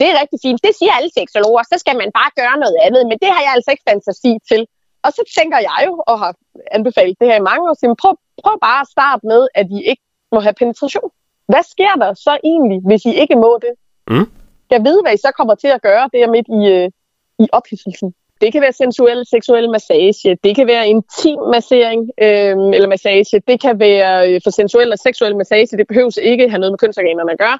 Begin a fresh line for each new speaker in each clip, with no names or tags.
det er rigtig fint. Det siger alle seksologer. Så skal man bare gøre noget andet. Men det har jeg altså ikke fantasi til. Og så tænker jeg jo, og har anbefalet det her i mange år, så prøv, prøv bare at starte med, at I ikke må have penetration. Hvad sker der så egentlig, hvis I ikke må det?
Mm.
Jeg ved, hvad I så kommer til at gøre der midt i, øh, i ophidselsen. Det kan være sensuel, seksuel massage. Det kan være intim massering øh, eller massage. Det kan være øh, for sensuel og seksuel massage. Det behøves ikke have noget med kønsorganerne at gøre.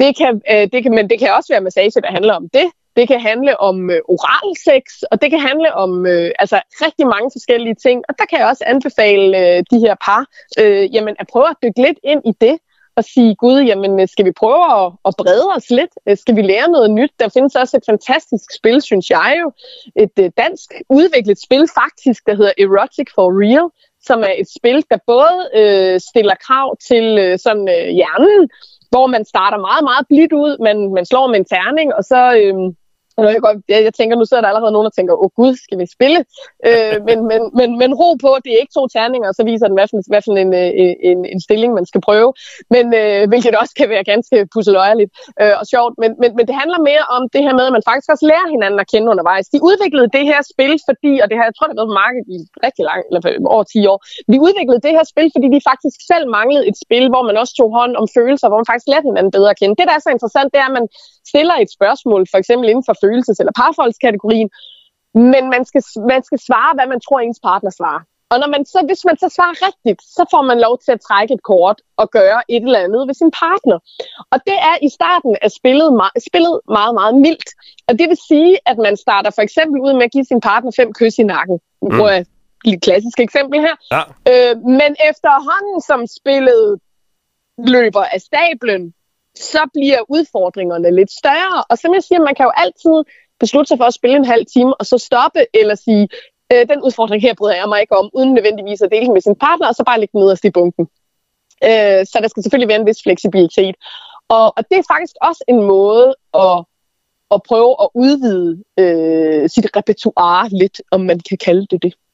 Det kan, øh, det kan, men det kan også være massage, der handler om det. Det kan handle om øh, oralsex, og det kan handle om øh, altså rigtig mange forskellige ting. Og der kan jeg også anbefale øh, de her par øh, jamen, at prøve at dykke lidt ind i det og sige, gud, jamen øh, skal vi prøve at, at brede os lidt? Øh, skal vi lære noget nyt? Der findes også et fantastisk spil, synes jeg jo. Et øh, dansk udviklet spil faktisk, der hedder Erotic for Real, som er et spil, der både øh, stiller krav til øh, sådan øh, hjernen, hvor man starter meget, meget blidt ud, man, man slår med en terning, og så... Øh, og jeg, godt, jeg, jeg tænker, nu sidder der allerede nogen, der tænker, åh gud, skal vi spille? Øh, men, men, men, men ro på, det er ikke to terninger, og så viser den, hvad for, hvad for en, øh, en, en stilling, man skal prøve. Men, øh, hvilket også kan være ganske pusseløjerligt øh, og sjovt. Men, men, men det handler mere om det her med, at man faktisk også lærer hinanden at kende undervejs. De udviklede det her spil, fordi, og det har jeg tror, det har været på markedet i rigtig lang, eller over 10 år, de udviklede det her spil, fordi de faktisk selv manglede et spil, hvor man også tog hånd om følelser, hvor man faktisk lærte hinanden bedre at kende. Det, der er så interessant, det er, at man stiller et spørgsmål, for eksempel inden for følelses- eller parforholdskategorien, men man skal, man skal svare, hvad man tror, ens partner svarer. Og når man så, hvis man så svarer rigtigt, så får man lov til at trække et kort og gøre et eller andet ved sin partner. Og det er i starten af spillet, spillet meget, meget mildt. Og det vil sige, at man starter for eksempel ud med at give sin partner fem kys i nakken. Nu bruger jeg et klassisk eksempel her.
Ja.
Øh, men efterhånden, som spillet løber af stablen, så bliver udfordringerne lidt større. Og som jeg siger, man kan jo altid beslutte sig for at spille en halv time, og så stoppe, eller sige, øh, den udfordring her bryder jeg mig ikke om, uden nødvendigvis at dele med sin partner, og så bare lægge den nederst i bunken. Øh, så der skal selvfølgelig være en vis fleksibilitet. Og, og det er faktisk også en måde at, at prøve at udvide øh, sit repertoire lidt, om man kan kalde det det.